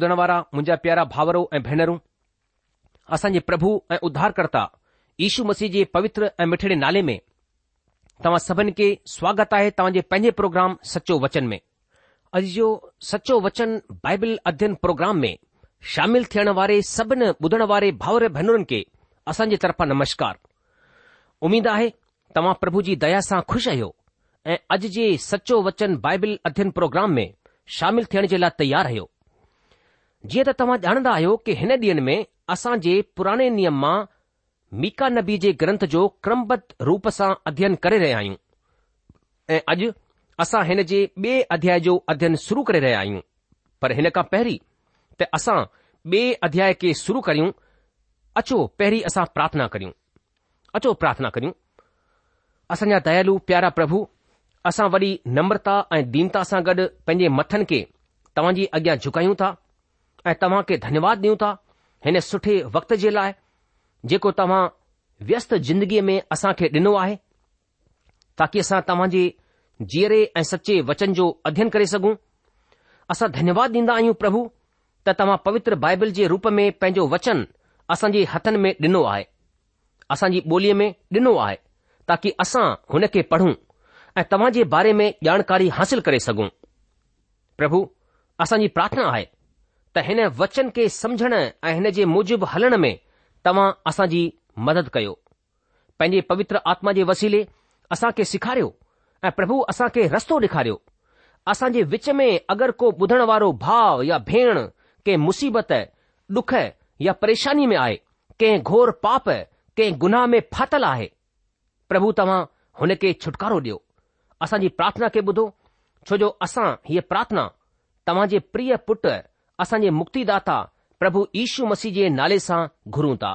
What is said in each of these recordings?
ॿुधण वारा मुंहिंजा प्यारा भावरो ऐं भेनरू असांजे प्रभु ऐं उद्धारकर्ता ईशू मसीह जे पवित्र ऐं मिठड़े नाले में तव्हां सभिनि खे स्वागत आहे तव्हांजे पंहिंजे प्रोग्राम सचो वचन में अॼु जो सचो वचन बाइबल अध्ययन प्रोग्राम में शामिल थियण वारे सभिनी ॿुधण वारे भाउर भेनरुनि खे असांजे जे तरफ़ा नमस्कार उमीद आहे तव्हां प्रभु जी दया सां खु़शि आहियो ऐं अॼु जे सचो वचन बाइबल अध्ययन प्रोग्राम में शामिल थियण जे लाइ तयारु आहियो जीअं त तव्हां ॼाणंदा आहियो कि हिन ॾींहनि में असां जे पुराणे नियम मां मीका नबी जे ग्रंथ जो क्रमबद्ध रूप सां अध्ययन करे रहिया आहियूं ऐं अॼु असां हिन जे ॿिए अध्याय जो अध्ययन शुरू करे रहिया आहियूं पर हिन खां पहिरीं त असां ॿिए अध्याय खे शुरू करियूं अचो पहिरीं असां प्रार्थना करियूं अचो प्रार्थना करियूं असांजा दयालु प्यारा प्रभु असां वरी नम्रता ऐं दीनता सां गॾु पंहिंजे मथनि खे तव्हांजी अॻियां झुकायूं था ऐं तव्हां खे धन्यवाद ॾियूं था हिन सुठे वक़्त जे लाइ जेको तव्हां व्यस्त जिंदगीअ में असां खे ॾिनो आहे ताकी असां तव्हां जे जीअरे ऐं सचे वचन जो अध्ययन करे सघूं असां धन्यवाद ॾींदा आहियूं प्रभु त तव्हां पवित्र बाइबल जे रूप में पंहिंजो वचन असांजे हथनि में ॾिनो आहे असांजी ॿोलीअ में ॾिनो आहे ताकी असां हुन खे पढ़ूं ऐं तव्हां जे बारे में ॼाणकारी हासिल करे सघूं प्रभु असांजी प्रार्थना आहे त हिन वचन खे समझण ऐं हिन जे मूजिबि हलण में तव्हां असांजी मदद कयो पंहिंजे पवित्र आत्मा जे वसीले असां खे सेखारियो ऐं प्रभु असां खे रस्तो ॾेखारियो असां जे विच में अगरि को ॿुधण वारो भाव या भेण कंहिं मुसीबत डुख या परेशानी में आहे कंहिं घोर पाप कंहिं गुनाह में फाथल आहे प्रभु तव्हां हुन खे छुटकारो ॾियो असांजी प्रार्थना खे ॿुधो छो जो असां हीअ प्रार्थना तव्हां जे प्रिय पुट असां जे मुक्तिदाता प्रभु ईशू मसीह जे नाले सां घुरूं था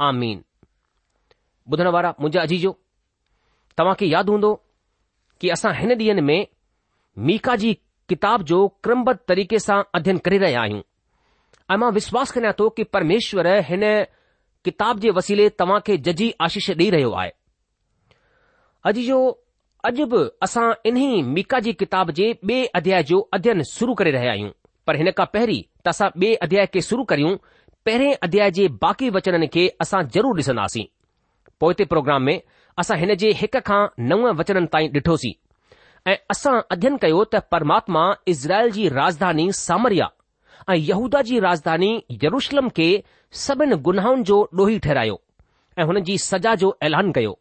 आ मीन ॿुधण वारा मुंहिंजा अजीजो तव्हां खे यादि हूंदो कि असां हिन ॾींहनि में मीका जी किताब जो क्रमबद्द तरीक़े सां अध्ययन करे रहिया आहियूं ऐं मां विश्वास कयां थो कि परमेश्वर हिन किताब जे वसीले तव्हां खे जजी आशीष ॾेई रहियो आहे अजीजो अॼु बि असां इन्ही मिका जी किताब जे ॿिए अध्याय जो अध्यन शुरू करे रहिया आहियूं पर हिन खां पहिरीं त असां ॿिए अध्याय खे शुरू करियूं पहिरें अध्याय जे बाक़ी वचननि खे असां ज़रूरु ॾिसंदासीं पोइ ते प्रोग्राम में असां हिन जे हिक खां नव वचननि ताईं ॾिठोसीं ऐं असां अध्यन कयो त परमात्मा इज़राइल जी राजधानी सामरिया ऐं यहूदा जी राजधानी यरूशलम खे सभिनि गुनाहनि जो ॾोही ठहिरायो ऐं हुन जी सजा जो ऐलान कयो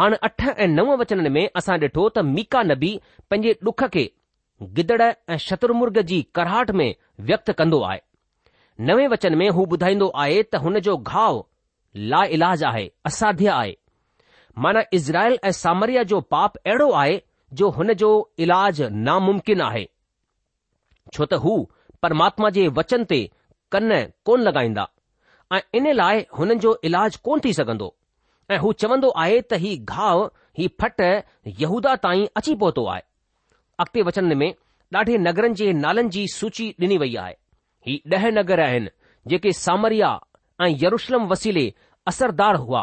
हाणे अठ ऐं नव वचननि में असां ॾिठो त मीका नबी पंहिंजे डुख खे गिदड़ ऐं शत्रुर्ग जी कराहट में व्यक्त कन्दो आहे नवे वचन में हू ॿुधाईंदो आहे त हुन जो घाउ ला इलाजु आहे असाध्य आहे माना इज़रायल ऐं सामरिया जो पाप अहिड़ो आहे जो हुन जो इलाज नामुमकिन आहे छो त हू परमात्मा जे वचन ते कन कोन लॻाईंदा ऐं इन लाइ हुन जो इलाज कोन थी सघंदो ऐं हू चवंदो आहे त ही घाउ ही फट यूदा ताईं अची पहुतो आहे अॻिते वचन में ॾाढे नगरनि जे नालनि जी सूची ॾिनी वई आहे ही ॾह नगर आहिनि जेके सामरिया ऐं यरुशलम वसीले असरदार हुआ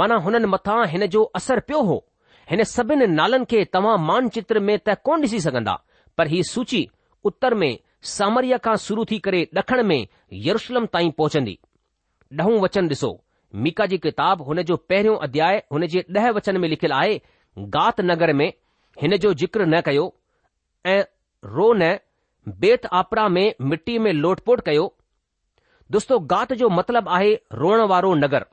माना हुननि मथां हिन जो असर पियो हो हिन सभिनि नालनि खे तव्हां मानचित्र में त कोन ॾिसी सघंदा पर ही सूची उत्तर में सामरिया खां शुरू थी करे ॾखण में यरुशलम ताईं पहुचंदी ॾहों वचन ॾिसो मीका जी किताब हुन जो पहिरियों अध्याय हुन जे ॾह वचन में लिखियलु आहे गात नगर में हिन जो जिक्र न कयो ऐं रो न बेत आपरा में मिटी में लोटपोट कयो दोस्तो गात जो मतिलबु आहे रोअण वारो नगर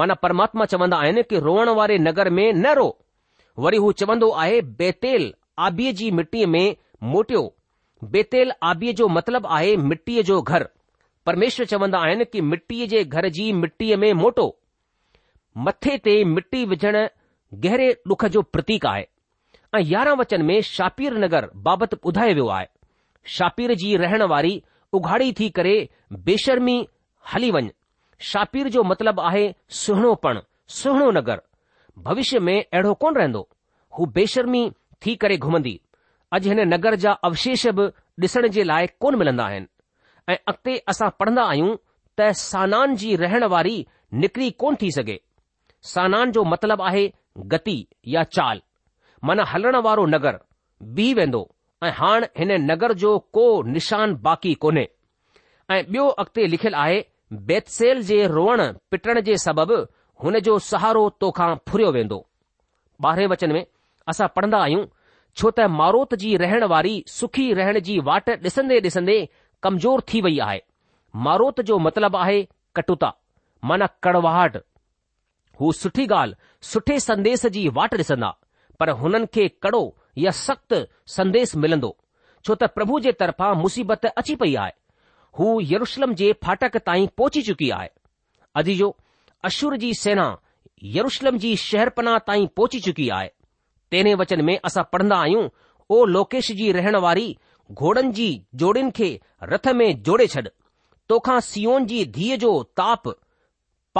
माना परमात्मा चवंदा आइन कि रोअण वारे नगर में न रो वरी हू चवंदो आहे बेतेल आबीअ जी मिटीअ में मोटियो बेतेल आबीअ जो मतिलबु आहे मिटीअ जो घर परमेश्वर चवंदा आहिनि की मिटीअ जे घर जी मिटीअ में मोटो मथे ते मिटी विझणु गहरे डुख जो प्रतीक आहे ऐं यारहं वचन में शापीर नगर बाबति ॿुधायो वियो आहे शापीर जी रहण वारी उघाड़ी थी करे बेशर्मी हली वञ शापीर जो मतिलबु आहे सुहिणो पण सुहिणो नगर भविष्य में अहिड़ो कोन रहंदो हू बेशर्मी थी करे घुमंदी अॼु हिन नगर जा अवशेष बि ॾिसण जे लाइ कोन मिलंदा आहिनि ऐं अॻिते असां पढ़ंदा आहियूं त सानान जी रहण वारी निकिरी कोन थी सघे सानान जो मतिलबु आहे गति या चाल माना हलण वारो नगर बीह वेंदो ऐं हाणे हिन नगर जो को निशान बाक़ी कोन्हे ऐं ॿियो अॻिते लिखियलु आहे बेतसेल जे रोअण पिटण जे सबबि हुन जो सहारो तोखां फुरियो वेंदो ॿारहें वचन में असां पढ़ंदा आहियूं छो त मारोत जी रहण वारी सुखी रहण जी वाट ॾिसंदे ॾिसंदे कमज़ोर थी वई आहे मारोत जो मतिलबु आहे कटुता माना कड़वाहट हू सुठी ॻाल्हि सुठे संदेस जी वाट ॾिसंदा पर हुन खे कड़ो या सख़्त संदेश मिलंदो छो त प्रभु जे तरफां मुसीबत अची पई आहे हू यरुशलम जे फाटक ताईं पहुची चुकी आहे अजीजो अशुर जी सेना यरुशलम जी शहरपना ताईं पहुची चुकी आहे तेने वचन में असां पढ़न्दा आहियूं ओ लोकेश जी रहण वारी घोड़नि जी जोड़िन खे रथ में जोड़े छड॒ तोखां सीओन जी धीअ जो ताप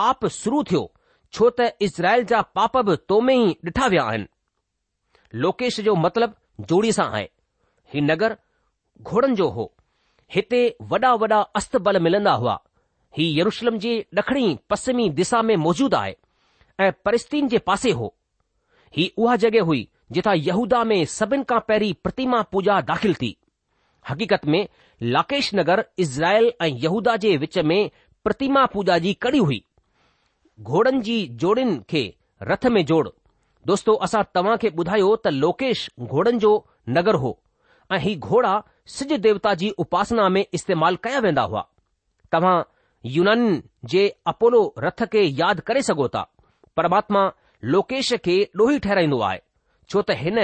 पाप शुरू थियो छो त इज़राइल जा पाप बि तोमें ई डि॒ठा विया आहिनि लोकेश जो मतिलब जोड़ी सां आहे ही नगर घोड़नि जो हो हिते वॾा वॾा अस्तबल मिलंदा हुआ ही यरूशलम जे ॾखिणी पश्चिमी दिशा में मौजूद आहे ऐं परिस्तीन जे पासे हो ही उहा जगह हुई जिथा यहूदा में सभिनि खां पहिरीं प्रतिमा पूजा दाख़िल थी हक़ीक़त में लाकेश नगर इज़राइल ऐं यहूदा जे विच में प्रतिमा पूजा जी कड़ी हुई घोड़नि जी जोड़िन खे रथ में जोड़ दोस्तो असां तव्हां खे ॿुधायो त लोकेश घोड़नि जो नगर हो ऐं ही घोड़ा सिज देवता जी उपासना में इस्तेमाल कया वेंदा हुआ तव्हां युनानि जे अपोलो रथ खे यादि करे सघो था परमात्मा लोकेश खे ॾोही ठहिराईंदो आहे छो त हिन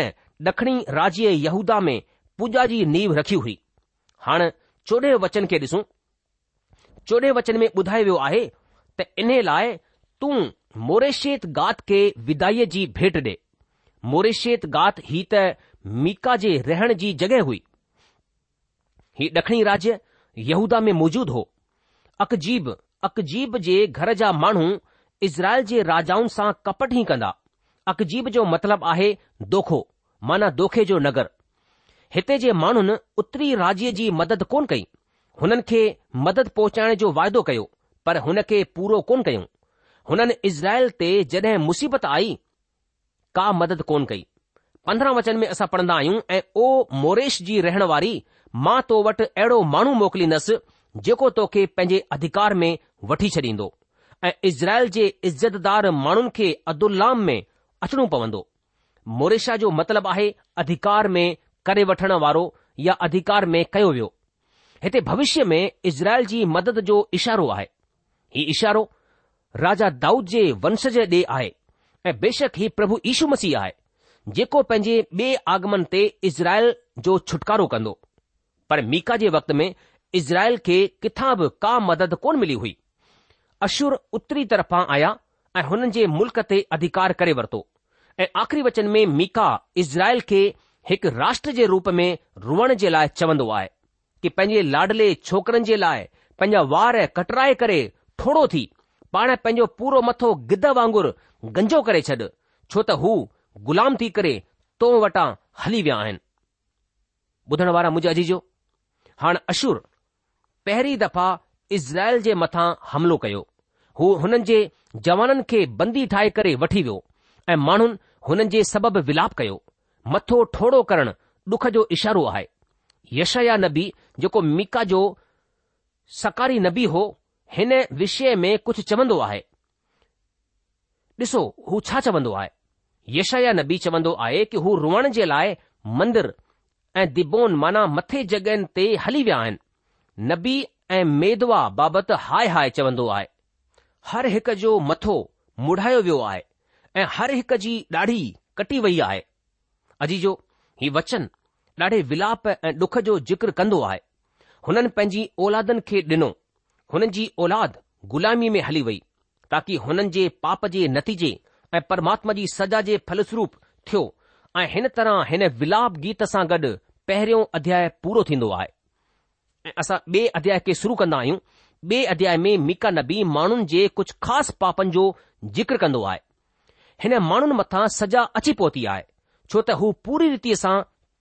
ॾखणी राज्य यहूदा में पूजा जी नीव रखी हुई हाणे चोॾहें वचन खे ॾिसूं चोॾहें वचन में ॿुधायो वियो आहे त इन लाइ तूं मोरेशेत गात खे विदाईअ जी भेट ॾे मोरेशेत गात ही त मीका जे रहण जी जॻहि हुई ही ॾखणी राज्य यहूदा में मौजूद हो अक़जीब अक़जीब जे घर जा माण्हू इज़राइल जे राजाउनि सां कपट ही कंदा अक़जीब जो मतिलबु आहे दोखो माना दोखे जो नगर हिते जे माण्हुनि उत्तरी राज्य जी मदद कोन कई हुननि खे मदद पहुचाइण जो वाइदो कयो पर हुन खे पूरो कोन कयूं हुननि इज़राइल ते जॾहिं मुसीबत आई का मदद कोन कई पंद्रहं वचन में असां पढ़ंदा आहियूं ऐं ओ मोरेश जी रहण वारी मां तो वटि अहिड़ो माण्हू मोकिलींदसि जेको तोखे पंहिंजे अधिकार में वठी छॾींदो ऐं इज़राइल जे इज़तदार माण्हुनि खे अब्दुलाम में अचणो पवंदो मोरेशा जो मतिलबु आहे अधिकार में करे वठण वारो या अधिकार में कयो वियो हिते भविष्य में इज़राइल जी मदद जो इशारो आहे हीउ इशारो राजा दाऊद जे वंश जे ॾे आहे ऐं बेशक ही प्रभु ईशू मसीह आहे जेको पंहिंजे ॿे आगमन ते इज़राइल जो छुटकारो कंदो पर मीका जे वक़्त में इज़राइल खे किथा बि का मदद कोन मिली हुई अशुर उत्तरी तरफ़ां आया ऐं हुननि जे मुल्क़ ते अधिकार करे वरितो ऐ आख़िरी वचन में मीका इज़राइल खे हिक राष्ट्र जे रूप में रोअण जे लाइ चवंदो आहे की पंहिंजे लाडले छोकरनि जे लाइ पंहिंजा वार कटराए करे थोड़ो थी पाण पंहिंजो पूरो मथो गिद वांगुरु गंजो करे छॾ छो त हू ग़ुलाम थी करे तो वटां हली विया आहिनि ॿुधण वारा मुंहिंजो अजीजो हाणे अशुर पहिरीं दफ़ा इज़राइल जे मथां हमिलो कयो हू हुननि जे जवाननि खे बंदी ठाहे करे वठी वियो ऐं माण्हुनि हुननि जे सबबु विलाप कयो मथो ठोड़ो करणु डुख जो इशारो आहे यशया नबी जेको मीका जो सकारी नबी हो हिन विषय में कुझु चवंदो आहे ॾिसो हू छा चवंदो आहे यशया नबी चवंदो आहे कि हू रोअण जे लाइ मंदरु ऐं दिबोन माना मथे जॻहियुनि ते हली विया आहिनि नबी ऐं मेदवा बाबति हाय हाय चवंदो आहे हर हिक जो मथो मुढ़ायो वियो आहे ऐं हर हिक जी ॾाढी कटी वई आहे अजी जो हीउ वचन ॾाढे विलाप ऐं डुख जो जिक्र कंदो आहे हुननि पंहिंजी औलादनि खे ॾिनो हुननि जी औलाद ग़ुलामी में हली वई ताकी हुननि जे पाप जे नतीजे ऐं परमात्मा जी सजा जे फलस्वरूप थियो ऐं हिन तरह हिन विलाप गीत सां गॾु पहिरियों अध्याय पूरो थींदो आहे ऐं असां ॿिए अध्याय खे शुरू कंदा आहियूं ॿिए अध्याय में मीका नबी माण्हुनि जे कुझु ख़ासि पापनि जो ज़िक्र कंदो आहे हिन माण्हुनि मथां सजा अची पहुती आहे छो त हू पूरी रीतीअ सां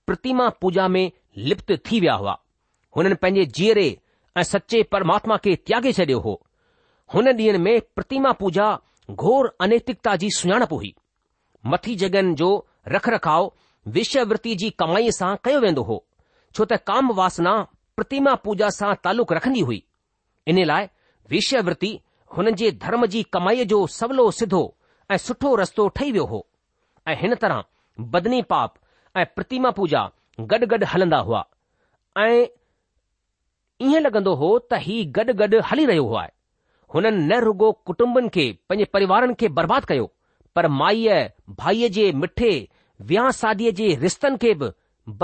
प्रतिमा पूजा में लिप्त थी विया हुआ हुननि पंहिंजे जीअरे ऐं सचे परमात्मा खे त्यागे॒ छडि॒यो हो हुन ॾींहनि में प्रतिमा पूजा घोर अनैतिकता जी सुञाणप हुई मथी जगहिनि जो रख रखाव विश्य जी कमाईअ सां कयो वेंदो हो छो त काम वासना प्रतिमा पूजा सां तालुक़ु रखन्दी हुई इन लाइ विश्य व्रति जे धर्म जी कमाईअ जो सवलो सिधो ऐं सुठो रस्तो ठही वियो हो ऐं हिन तरह बदनी पाप ऐं प्रतिमा पूजा गॾ गॾ हलंदा हुआ ऐं ईअ लॻंदो हो त ही गॾु गॾु हली रहियो हो आहे हुननि न रुॻो कुटुंबनि खे पंहिंजे परिवारनि खे बर्बादु कयो पर माईअ भाईअ जे मिठे विया सादीअ जे रिश्तनि खे बि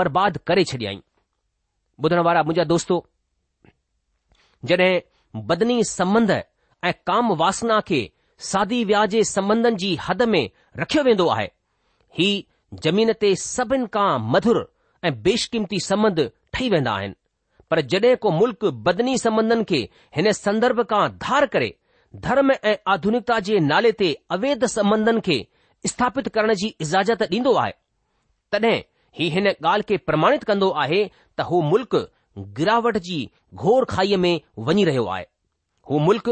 बर्बादु करे छॾियई ॿुधण वारा मुंहिंजा दोस्तो जड॒हिं बदनी संबंध ऐं काम वासना खे सादी व्याह जे संबंधनि जी हद में रखियो वेंदो आहे ही ज़मीन ते सभिनि खां मधुर ऐं बेशकीमती सबंध ठही वेंदा आहिनि पर जॾहिं को मुल्क़ बदनी संबंधनि खे हिन संदर्भ खां धार करे धर्म ऐं आधुनिकता जे नाले ते अवैध संबंधनि खे स्थापित करण जी इज़ाजत ॾींदो आहे तॾहिं ही हिन ॻाल्हि खे प्रमाणित कंदो आहे त हू मुल्क़ गिरावट जी घोर खाईअ में वञी रहियो आहे हू मुल्क़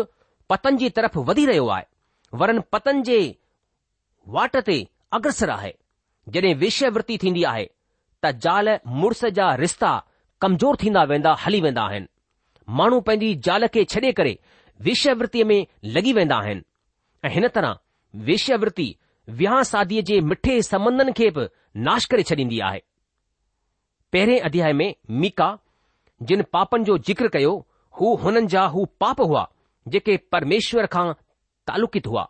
पतन जी तरफ़ वधी रहियो आहे वरन पतन जे वाट ते अग्रसर आहे जॾहिं विश्य वृत्ति थींदी आहे त ज़ाल मुड़ुस जा रिश्ता कमज़ोर थींदा वेंदा हली वेंदा आहिनि माण्हू पंहिंजी ज़ाल खे छॾे करे वेश्यावतिअ में लॻी वेंदा आहिनि ऐं हिन तरह वेश्यावति विहांह सादीअ जे मिठे संबंधनि खे बि नाश करे छॾींदी आहे पहिरें अध्याय में मीका जिन पापनि जो ज़िक्र कयो हू हुननि जा हू पाप हुआ जेके परमेश्वर खां तालुकित हुआ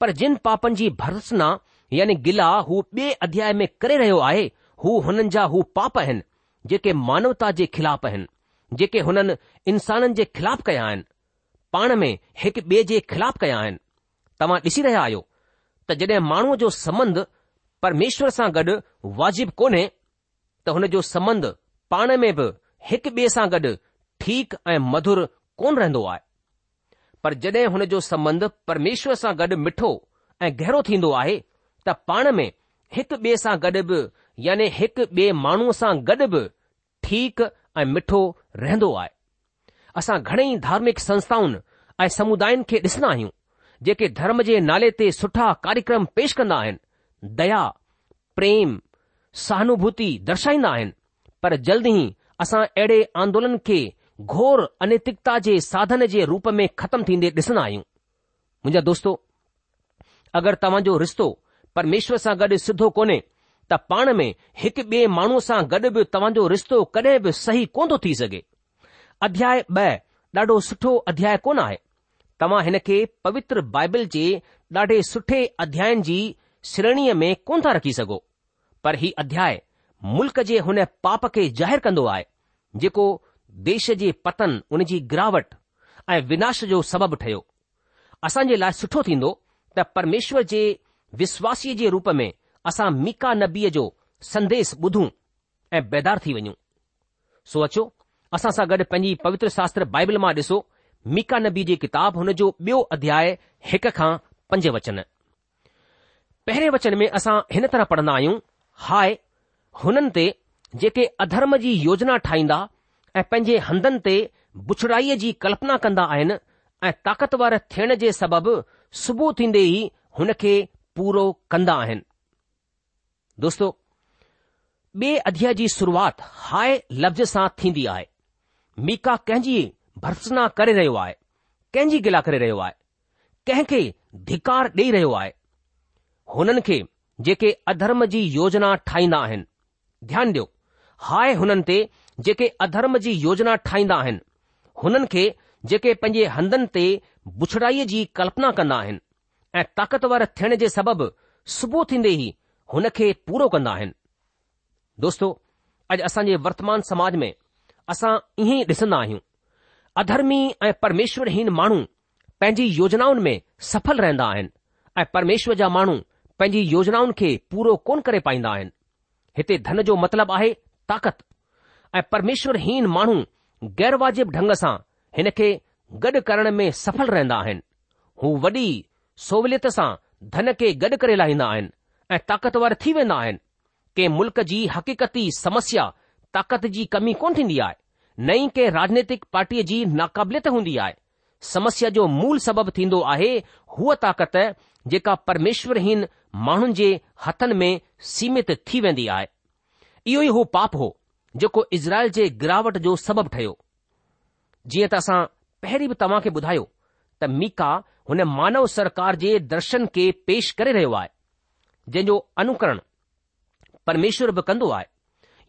पर जिन पापनि जी भर्सना यानी गिला हू ॿिए अध्याय में करे रहियो आहे हू हुननि जा हू पाप आहिनि जेके मानवता जे खिलाफ़ आहिनि जेके हुननि इंसाननि जे खिलाफ़ कया आहिनि पाण में हिकु ॿिए जे खिलाफ़ कया आहिनि तव्हां ॾिसी रहिया आहियो त जॾहिं माण्हूअ जो संबंध परमेश्वर सां गॾु वाजिबु कोन्हे त हुन जो संबंध पाण में बि हिक ॿिए सां गॾु ठीकु ऐं मधुर कोन रहंदो आहे पर जड॒हिं हुन जो संबंध परमेश्वर सां गॾु मिठो ऐं गहरो थींदो आहे त पाण में हिक ॿिए सां गॾु बि याने हिकु ॿिए माण्हूअ सां गॾु बि ठीक ऐं मिठो रहन्दो आहे असां घणेई धार्मिक संस्थाउनि ऐं समुदायुनि खे ॾिसंदा आहियूं जेके धर्म जे नाले ते सुठा कार्यक्रम पेश कन्दा आहिनि दया प्रेम सहानुभूति दर्शाईंदा आहिनि पर जल्द ई असां अहिड़े आंदोलन खे घोर अनैतिकता जे साधन जे रूप में ख़तम थींदे ॾिसंदा आहियूं मुंहिंजा दोस्तो अगरि तव्हां रिश्तो परमेश्वर सां गॾु सिधो कोन्हे त पाण में हिक ॿिए माण्हूअ सां गॾु बि तव्हांजो रिश्तो कॾहिं बि सही कोन थो थी सघे अध्याय ॿ ॾाढो सुठो अध्याय कोन आहे तव्हां हिन खे पवित्र बाइबल जे ॾाढे सुठे अध्यायन जी श्रेणीअ में कोन था रखी सघो पर हीउ अध्याय मुल्क़ जे हुन पाप खे ज़ाहिरु कंदो आहे जेको देश जे पतन उन जी गिरावट ऐं विनाश जो सबबु ठहियो असां जे लाइ सुठो थींदो त परमेश्वर जे विश्वासीअ जे रूप में असां मीका नबीअ जो संदेस ॿुधूं ऐं बेदार थी वञूं सो अचो असां सां गॾु पंहिंजी पवित्र शास्त्र बाइबल मां ॾिसो मीका नबी जी किताब हुन जो ॿियो अध्याय हिक खां पंज वचन पहिरें वचन में असां हिन तरह पढ़ंदा आहियूं हाय हुननि ते जेके अधर्म जी योजना ठाहींदा ऐं पंहिंजे हंधनि ते बुछड़ाईअ जी कल्पना कंदा आहिनि ऐं ताक़तवर थियण जे सबबि सुबुह थींदे ई हुन खे पूरो कंदा आहिनि दोस्तो बे॒ अध्याय जी शुरूआत हाय लफ़्ज़ सां थींदी आहे मीका कंहिंजी भर्सना करे रहियो आहे कंहिंजी गिला करे रहियो आहे कंहिंखे धिकार ॾेई रहियो आहे हुननि खे जेके अधर्म जी योजना ठाहींदा आहिनि ध्यानु ॾियो हाय हुननि ते जेके अधर्म जी योजना ठाहींदा आहिनि हुननि खे जेके पंहिंजे हंधनि ते बुछड़ाईअ जी कल्पना कंदा आहिनि ऐं ताक़तवर थियण जे सबबि सुबुह थींदे ई हुन खे पूरो कंदा आहिनि दोस्तो अॼु असांजे वर्तमान समाज में असां ईअं ई ॾिसंदा आहियूं अधर्मी ऐं परमेश्वरहीन माण्हू पंहिंजी योजनाउनि में सफल रहंदा आहिनि ऐं परमेश्वर जा माण्हू पंहिंजी योजनाउनि खे पूरो कोन करे पाईंदा आहिनि हिते धन जो मतिलबु आहे ताक़त ऐं परमेश्वरहीन माण्हू गैर वाजिबु ढंग सां हिन खे गॾु करण में सफल रहंदा आहिनि हू वॾी सहुलियत सां धन खे गॾु करे लाहींदा आहिनि ऐं ताक़तवर थी वेंदा आहिनि के मुल्क़ जी हक़ीक़ती समस्या ताक़त जी कमी कोन थींदी आहे नई कंहिं राजनैतिक पार्टीअ जी नाक़ाबिलियत हूंदी आहे समस्या जो मूल सबबु थींदो आहे हूअ ताक़त जेका परमेश्वरहीन माण्हुनि जे हथनि में सीमित थी वेंदी आहे इहो ई हो पाप हो जेको इज़राइल जे गिरावट जो सबबु ठहियो जीअं त असां पहिरीं बि तव्हां खे ॿुधायो त मीका हुन मानव सरकार जे दर्शन खे पेश करे रहियो आहे जंहिंजो अनुकरण परमेश्वर बि कंदो आहे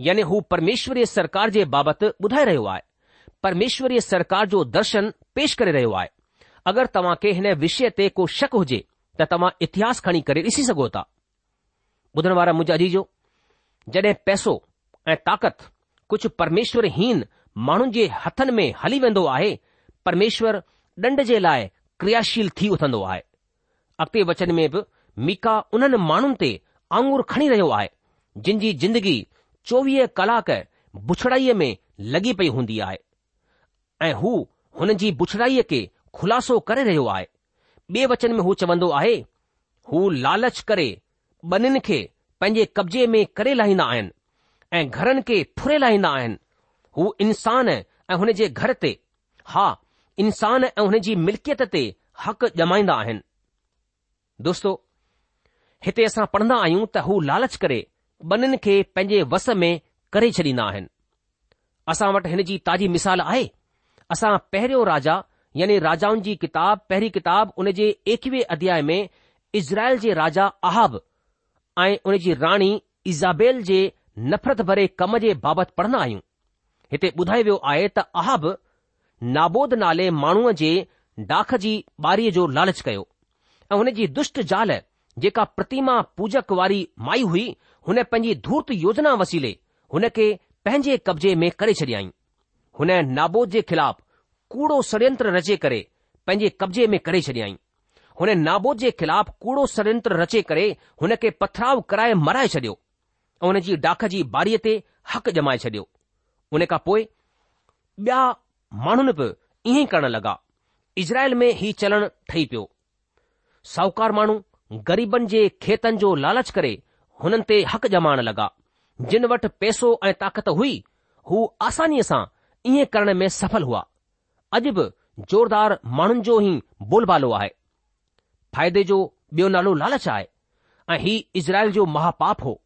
यानी हू परमेश्वरीय सरकार जे बाबति ॿुधाए रहियो आहे परमेश्वरीय सरकार जो दर्शन पेश करे रहियो आहे अगरि तव्हां खे हिन विषय ते को शक हुजे त तव्हां इतिहास खणी करे ॾिसी सघो था ॿुधण वारा मुंहिंजा जो जॾहिं पैसो ऐं ताक़त कुझु परमेश्वर हीन माण्हुनि जे हथनि में हली वेंदो आहे परमेश्वर ॾंड जे लाइ क्रियाशील थी उथंदो आहे अॻिते वचन में बि मीका उन्हनि माण्हुनि ते आङुर खणी रहियो आहे जिन जी ज़िंदगी चोवीह कलाक बुछड़ाईअ में लॻी पई हूंदी आहे ऐं हू हुन जी बुछड़ाईअ खे खु़लासो करे रहियो आहे ॿिए वचन में हू चवंदो आहे हू लालच करे ॿिन्हिनि खे पंहिंजे कब्ज़े में करे लाहींदा आहिनि ऐं घरनि खे फुरे लाहींदा आहिनि हू इंसान ऐं हुन जे घर ते हा इंसान ऐं हुन जी मिल्कियत ते हक़ जमाईंदा आहिनि दोस्तो हिते असां पढ़ंदा आहियूं त हू लालच करे ॿिन्हिनि खे पंहिंजे वस में करे छॾींदा आहिनि असां वटि हिन जी ताज़ी मिसाल आहे असां पहिरियों राजा यानी राजाउनि जी किताब पहिरीं किताब उन जे एकवीह अध्याय में इज़राइल जे राजा अहाब ऐं उन जी राणी इज़ाबेल जे नफ़रत भरे कम जे बाबति पढ़ंदा आहियूं हिते ॿुधायो वियो आहे त अहाब नाबोद नाले माण्हूअ जे डाख जी ॿारीअ जो लालच कयो ऐं हुन जी दुष्ट ज़ाल जेका प्रतिमा पूजक वारी माई हुई हुन पंहिंजी धूर्त योजना वसीले हुन खे पंहिंजे कब्ज़े में करे छडियाई हुन नाबोद जे खिलाफ़ कूड़ो डंत्र रचे करे पंहिंजे कब्ज़े में करे छडि॒याईं हुन नाबोद जे खिलाफ़ कूड़ो ॾडयंत्र रचे करे हुन खे पथराव कराए मराए छडि॒यो ऐं हुन जी डाख जी बारीअ ते हक़ जमाए छडि॒यो उन खां पोइ ॿिया माण्हुनि बि ईअं ई करण लॻा इज़राइल में ही चलणु ठही पियो साहूकार माण्हू ग़रीबनि जे खेतनि जो लालच करे हुननि ते हक़ जमाइण लॻा जिन वटि पैसो ऐं ताक़त हुई हू आसानीअ सां ईअं करण में सफल हुआ अॼु बि ज़ोरदार माण्हुनि जो ई बोलबालो आहे फाइदे जो ॿियो नालो लालच आहे ऐं हीउ इज़राइल जो महापाप हो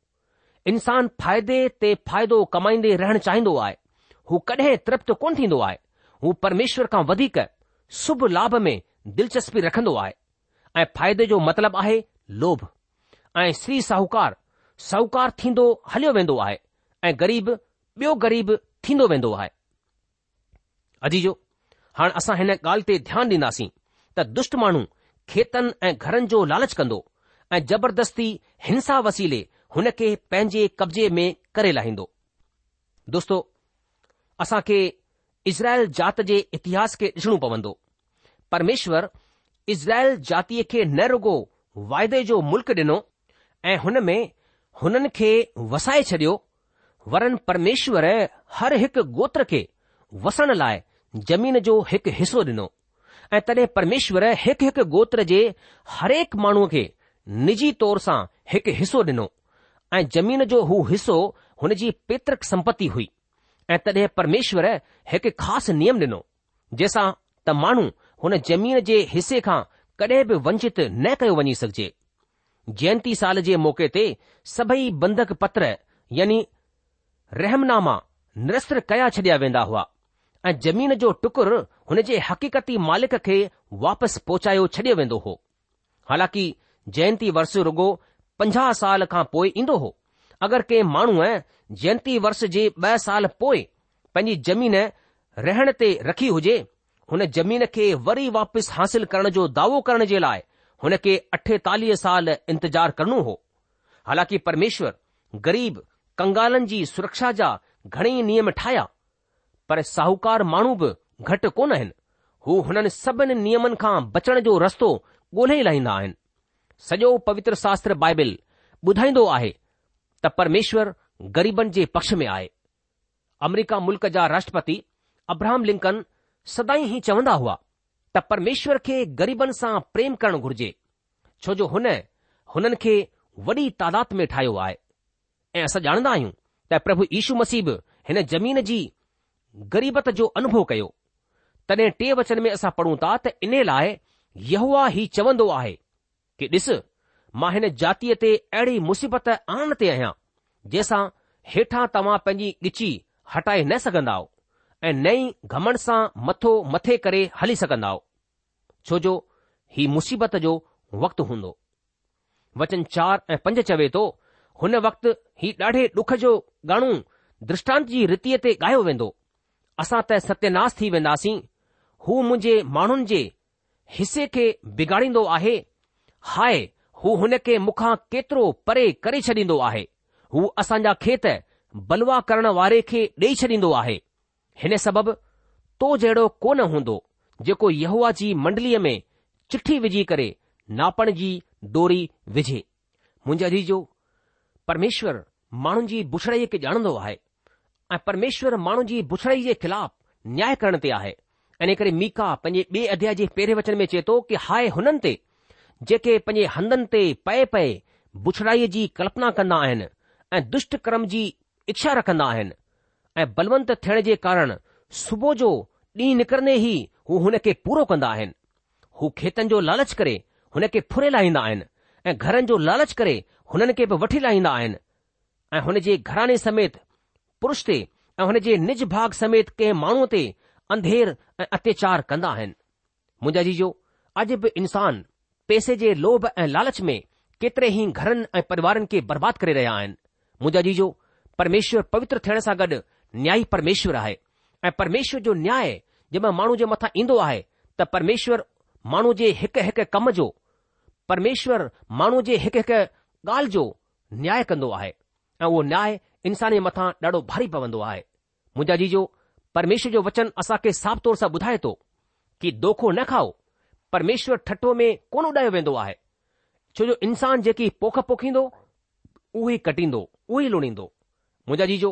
इंसान फ़ाइदे ते फ़ाइदो कमाईंदे रहणु चाहींदो आहे हू कॾहिं तृप्त कोन थींदो आहे हू परमेश्वर खां वधीक शुभ लाभ में दिलचस्पी रखंदो आहे ऐं फ़ाइदे जो मतिलबु आहे लोभ ऐं श्री साहूकार साहूकार थींदो हलियो वेंदो आहे ऐं ग़रीब ॿियो ग़रीब थींदो वेंदो आहे अजीजो हाणे असां हिन ॻाल्हि ते ध्यानु ॾींदासीं त दुष्ट माण्हू खेतनि ऐं घरनि जो लालच कंदो ऐं जबरदस्ती हिंसा वसीले हुन खे पंहिंजे कब्ज़े में करे लाहींदो दोस्तो असां खे इज़राइल जात जे इतिहास खे ॾिसणो पवंदो परमेश्वर इज़राइल जातीअ खे न रुगो वाइदे जो मुल्क़ ॾिनो ऐं हुन में हुननि खे वसाए छडि॒यो वरन परमेश्वर हर हिकु गोत्र खे वसण लाइ जमीन जो हिकु हिसो ॾिनो ऐं तॾहिं परमेश्वर हिकु हिकु गोत्र जे हरेक माण्हूअ खे निजी तौर सां हिकु हिसो ॾिनो ऐं ज़मीन जो हू हिसो हुन जी पेतृक संपत्ति हुई ऐं तॾहिं परमेश्वर हिकु ख़ासि नियम ॾिनो जंहिंसां त माण्हू हुन ज़मीन जे हिसे खां कडहिं बि वंचित न कयो वञी सघिजे जयंती साल जे मौके ते सभई बंधक पत्र यानी रहमनामा निरस्त कया छडि॒या वेंदा हुआ ऐं ज़मीन जो टुकुर हुन जे हक़ीक़ती मालिक खे वापसि पहुचायो छडि॒यो वेंदो हो हालांकि जयंती वर्ष रुगो पंजाह साल खां पोइ ईंदो हो अगरि कंहिं माण्हूअ जयंती वर्ष जे ब॒ साल पोइ पंहिंजी जमीन रहण ते रखी हुजे हुन ज़मीन खे वरी वापसि हासिल करण जो दावो करण जे लाइ हुन खे अठेतालीह साल इंतजार करणो हो हालांकि परमेश्वर ग़रीब कंगालनि जी सुरक्षा जा घणेई नियम ठाहिया पर साहूकार माण्हू बि घटि कोन आहिनि हू हुननि सभिनी नियमनि खां बचण जो रस्तो ॻोल्हे लाहींदा आहिनि सॼो पवित्र शास्त्र बाइबिल ॿुधाईंदो आहे त परमेश्वर ग़रीबनि जे पक्ष में आहे अमरीका मुल्क़ जा राष्ट्रपति अब्राहम लिंकन सदाई ही चवंदा हुआ त परमेश्वर खे ग़रीबनि सां प्रेम करणु घुर्जे छो जो हुन हुननि खे वॾी तादाद में ठाहियो आहे ऐं असां ॼाणंदा आहियूं त प्रभु यीशू मसीब हिन ज़मीन जी ग़रीबत जो अनुभव कयो तॾहिं टे वचन में असां पढ़ूं था त इन लाइ यहवा ही चवंदो आहे कि ॾिस मां हिन जातीअ ते अहिड़ी मुसीबत आण ते आहियां जंहिंसां हेठां तव्हां पंहिंजी ॻिची हटाए न सघंदा आहियो ऐं नई घमण सां मथो मथे करे हली सघंदा छो जो हीउ मुसीबत जो वक़्तु हूंदो वचन चार ऐं पंज चवे थो हुन वक़्तु ही ॾाढे डुख जो गाणो दृष्टांत जी रीतिअ ते ॻायो वेंदो असां त सत्यनाश थी वेंदासीं हू मुंहिंजे माण्हुनि जे हिसे खे बिगाड़ींदो आहे हाय हू हुन खे मूंखां केतिरो परे करे छॾींदो आहे हू असांजा खेत बलवा करण वारे खे ॾेई छॾींदो आहे हिन सबबि तो जहिड़ो कोन हूंदो जेको यहुआ जी मंडलीअ में चिठी विझी करे नापण जी डोरी विझे मुंजा जीजो परमेश्वर माण्हुनि जी भुछड़ई खे ॼाणंदो आहे ऐं परमेश्वर माण्हुनि जी पुछड़ई जे ख़िलाफ़ न्याय करण ते आहे इन करे मीका पंहिंजे ॿिए अध्याय जे पहिरें वचन में चए थो कि हाय हुननि ते जेके पंहिंजे हंधनि ते पए पए बुछड़ाईअ जी कल्पना कंदा आहिनि ऐं दुष्ट कर्म जी इच्छा रखंदा आहिनि ऐं बलवंत थियण जे कारण सुबुह जो ॾींहुं निकरंदे ई हू हुन खे पूरो कंदा आहिनि हू खेतनि जो लालच करे हुन खे फुरे लाहिंदा आहिनि ऐं घरनि जो लालच करे हुननि खे बि वठी लाहिंदा आहिनि ऐं हुन जे घराने समेत पुरुष ते ऐं हुन जे निज भाग समेत कंहिं माण्हूअ ते अंधेर ऐं अत्याचार कंदा आहिनि मुंहिंजा जीजो अॼु बि इन्सान पेसे जे लोभ ऐं लालच में केतिरे ई घरनि ऐं परिवारनि खे बर्बादु करे रहिया आहिनि मुंहिंजा जीजो परमेश्वर पवित्र थियण सां गॾु न्याई परमेश्वर आहे ऐं परमेश्वर जो न्याय जंहिंमहिल माण्हू जे मथां ईंदो आहे त परमेश्वर माण्हू जे हिकु हिकु कम जो परमेश्वर माण्हू जे हिकु हिकु ॻाल्हि जो न्याय कंदो आहे ऐं उहो न्याय इंसान जे मथां ॾाढो भारी पवंदो आहे मुंहिंजा जीजो परमेश्वर जो वचन असांखे साफ़ तौर सां ॿुधाए थो कि दोखो न खाओ परमेश्वर ठटो में कोन उॾायो वेंदो आहे छो जो इंसान जेकी पोख पोखींदो उहो ई कटींदो उहो ई लुणींदो मुंहिंजा जीजो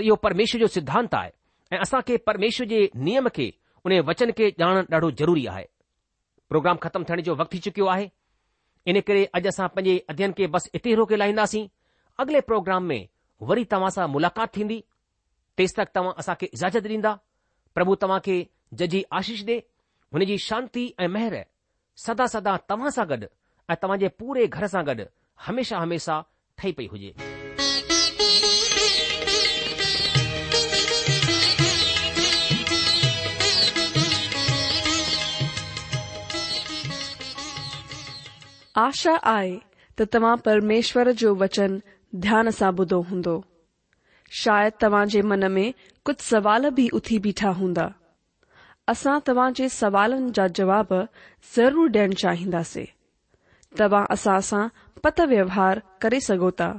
इहो परमेश्वर जो सिद्धांत आहे ऐं असां खे परमेश्वर जे नियम खे उन वचन खे ॼाणण ॾाढो ज़रूरी आहे प्रोग्राम ख़तमु थियण जो वक़्तु थी चुकियो आहे इन करे अॼु असां पंहिंजे अध्यन खे बसि इते रोके लाहिंदासीं अॻिले प्रोग्राम में वरी तव्हां सां मुलाक़ात थींदी तेसि तक तव्हां असां इजाज़त ॾींदा प्रभु तव्हां खे जजी आशीष ॾे हुन जी शांती ऐं मेहर सदा सदा तव्हां सां गॾु ऐं तव्हां जे पूरे घर सां गॾु हमेशा हमेशा ठही पई हुजे आशा आहे त तव्हां परमेश्वर जो वचन ध्यान सां ॿुधो हूंदो शायदि तव्हां जे मन में कुझु सवाल भी उथी बीठा हूंदा असां तव्हां सवालन सवालनि जा जवाब ज़रूर ॾियण चाहिंदासीं तव्हां असां सां पत व्यवहार करे सगोता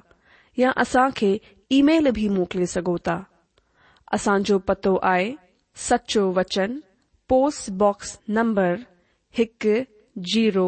या असां खे ईमेल भी मोकिले सगोता था असांजो पतो आए सचो वचन पोस्ट बॉक्स नंबर हिकु जीरो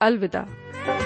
अलविदा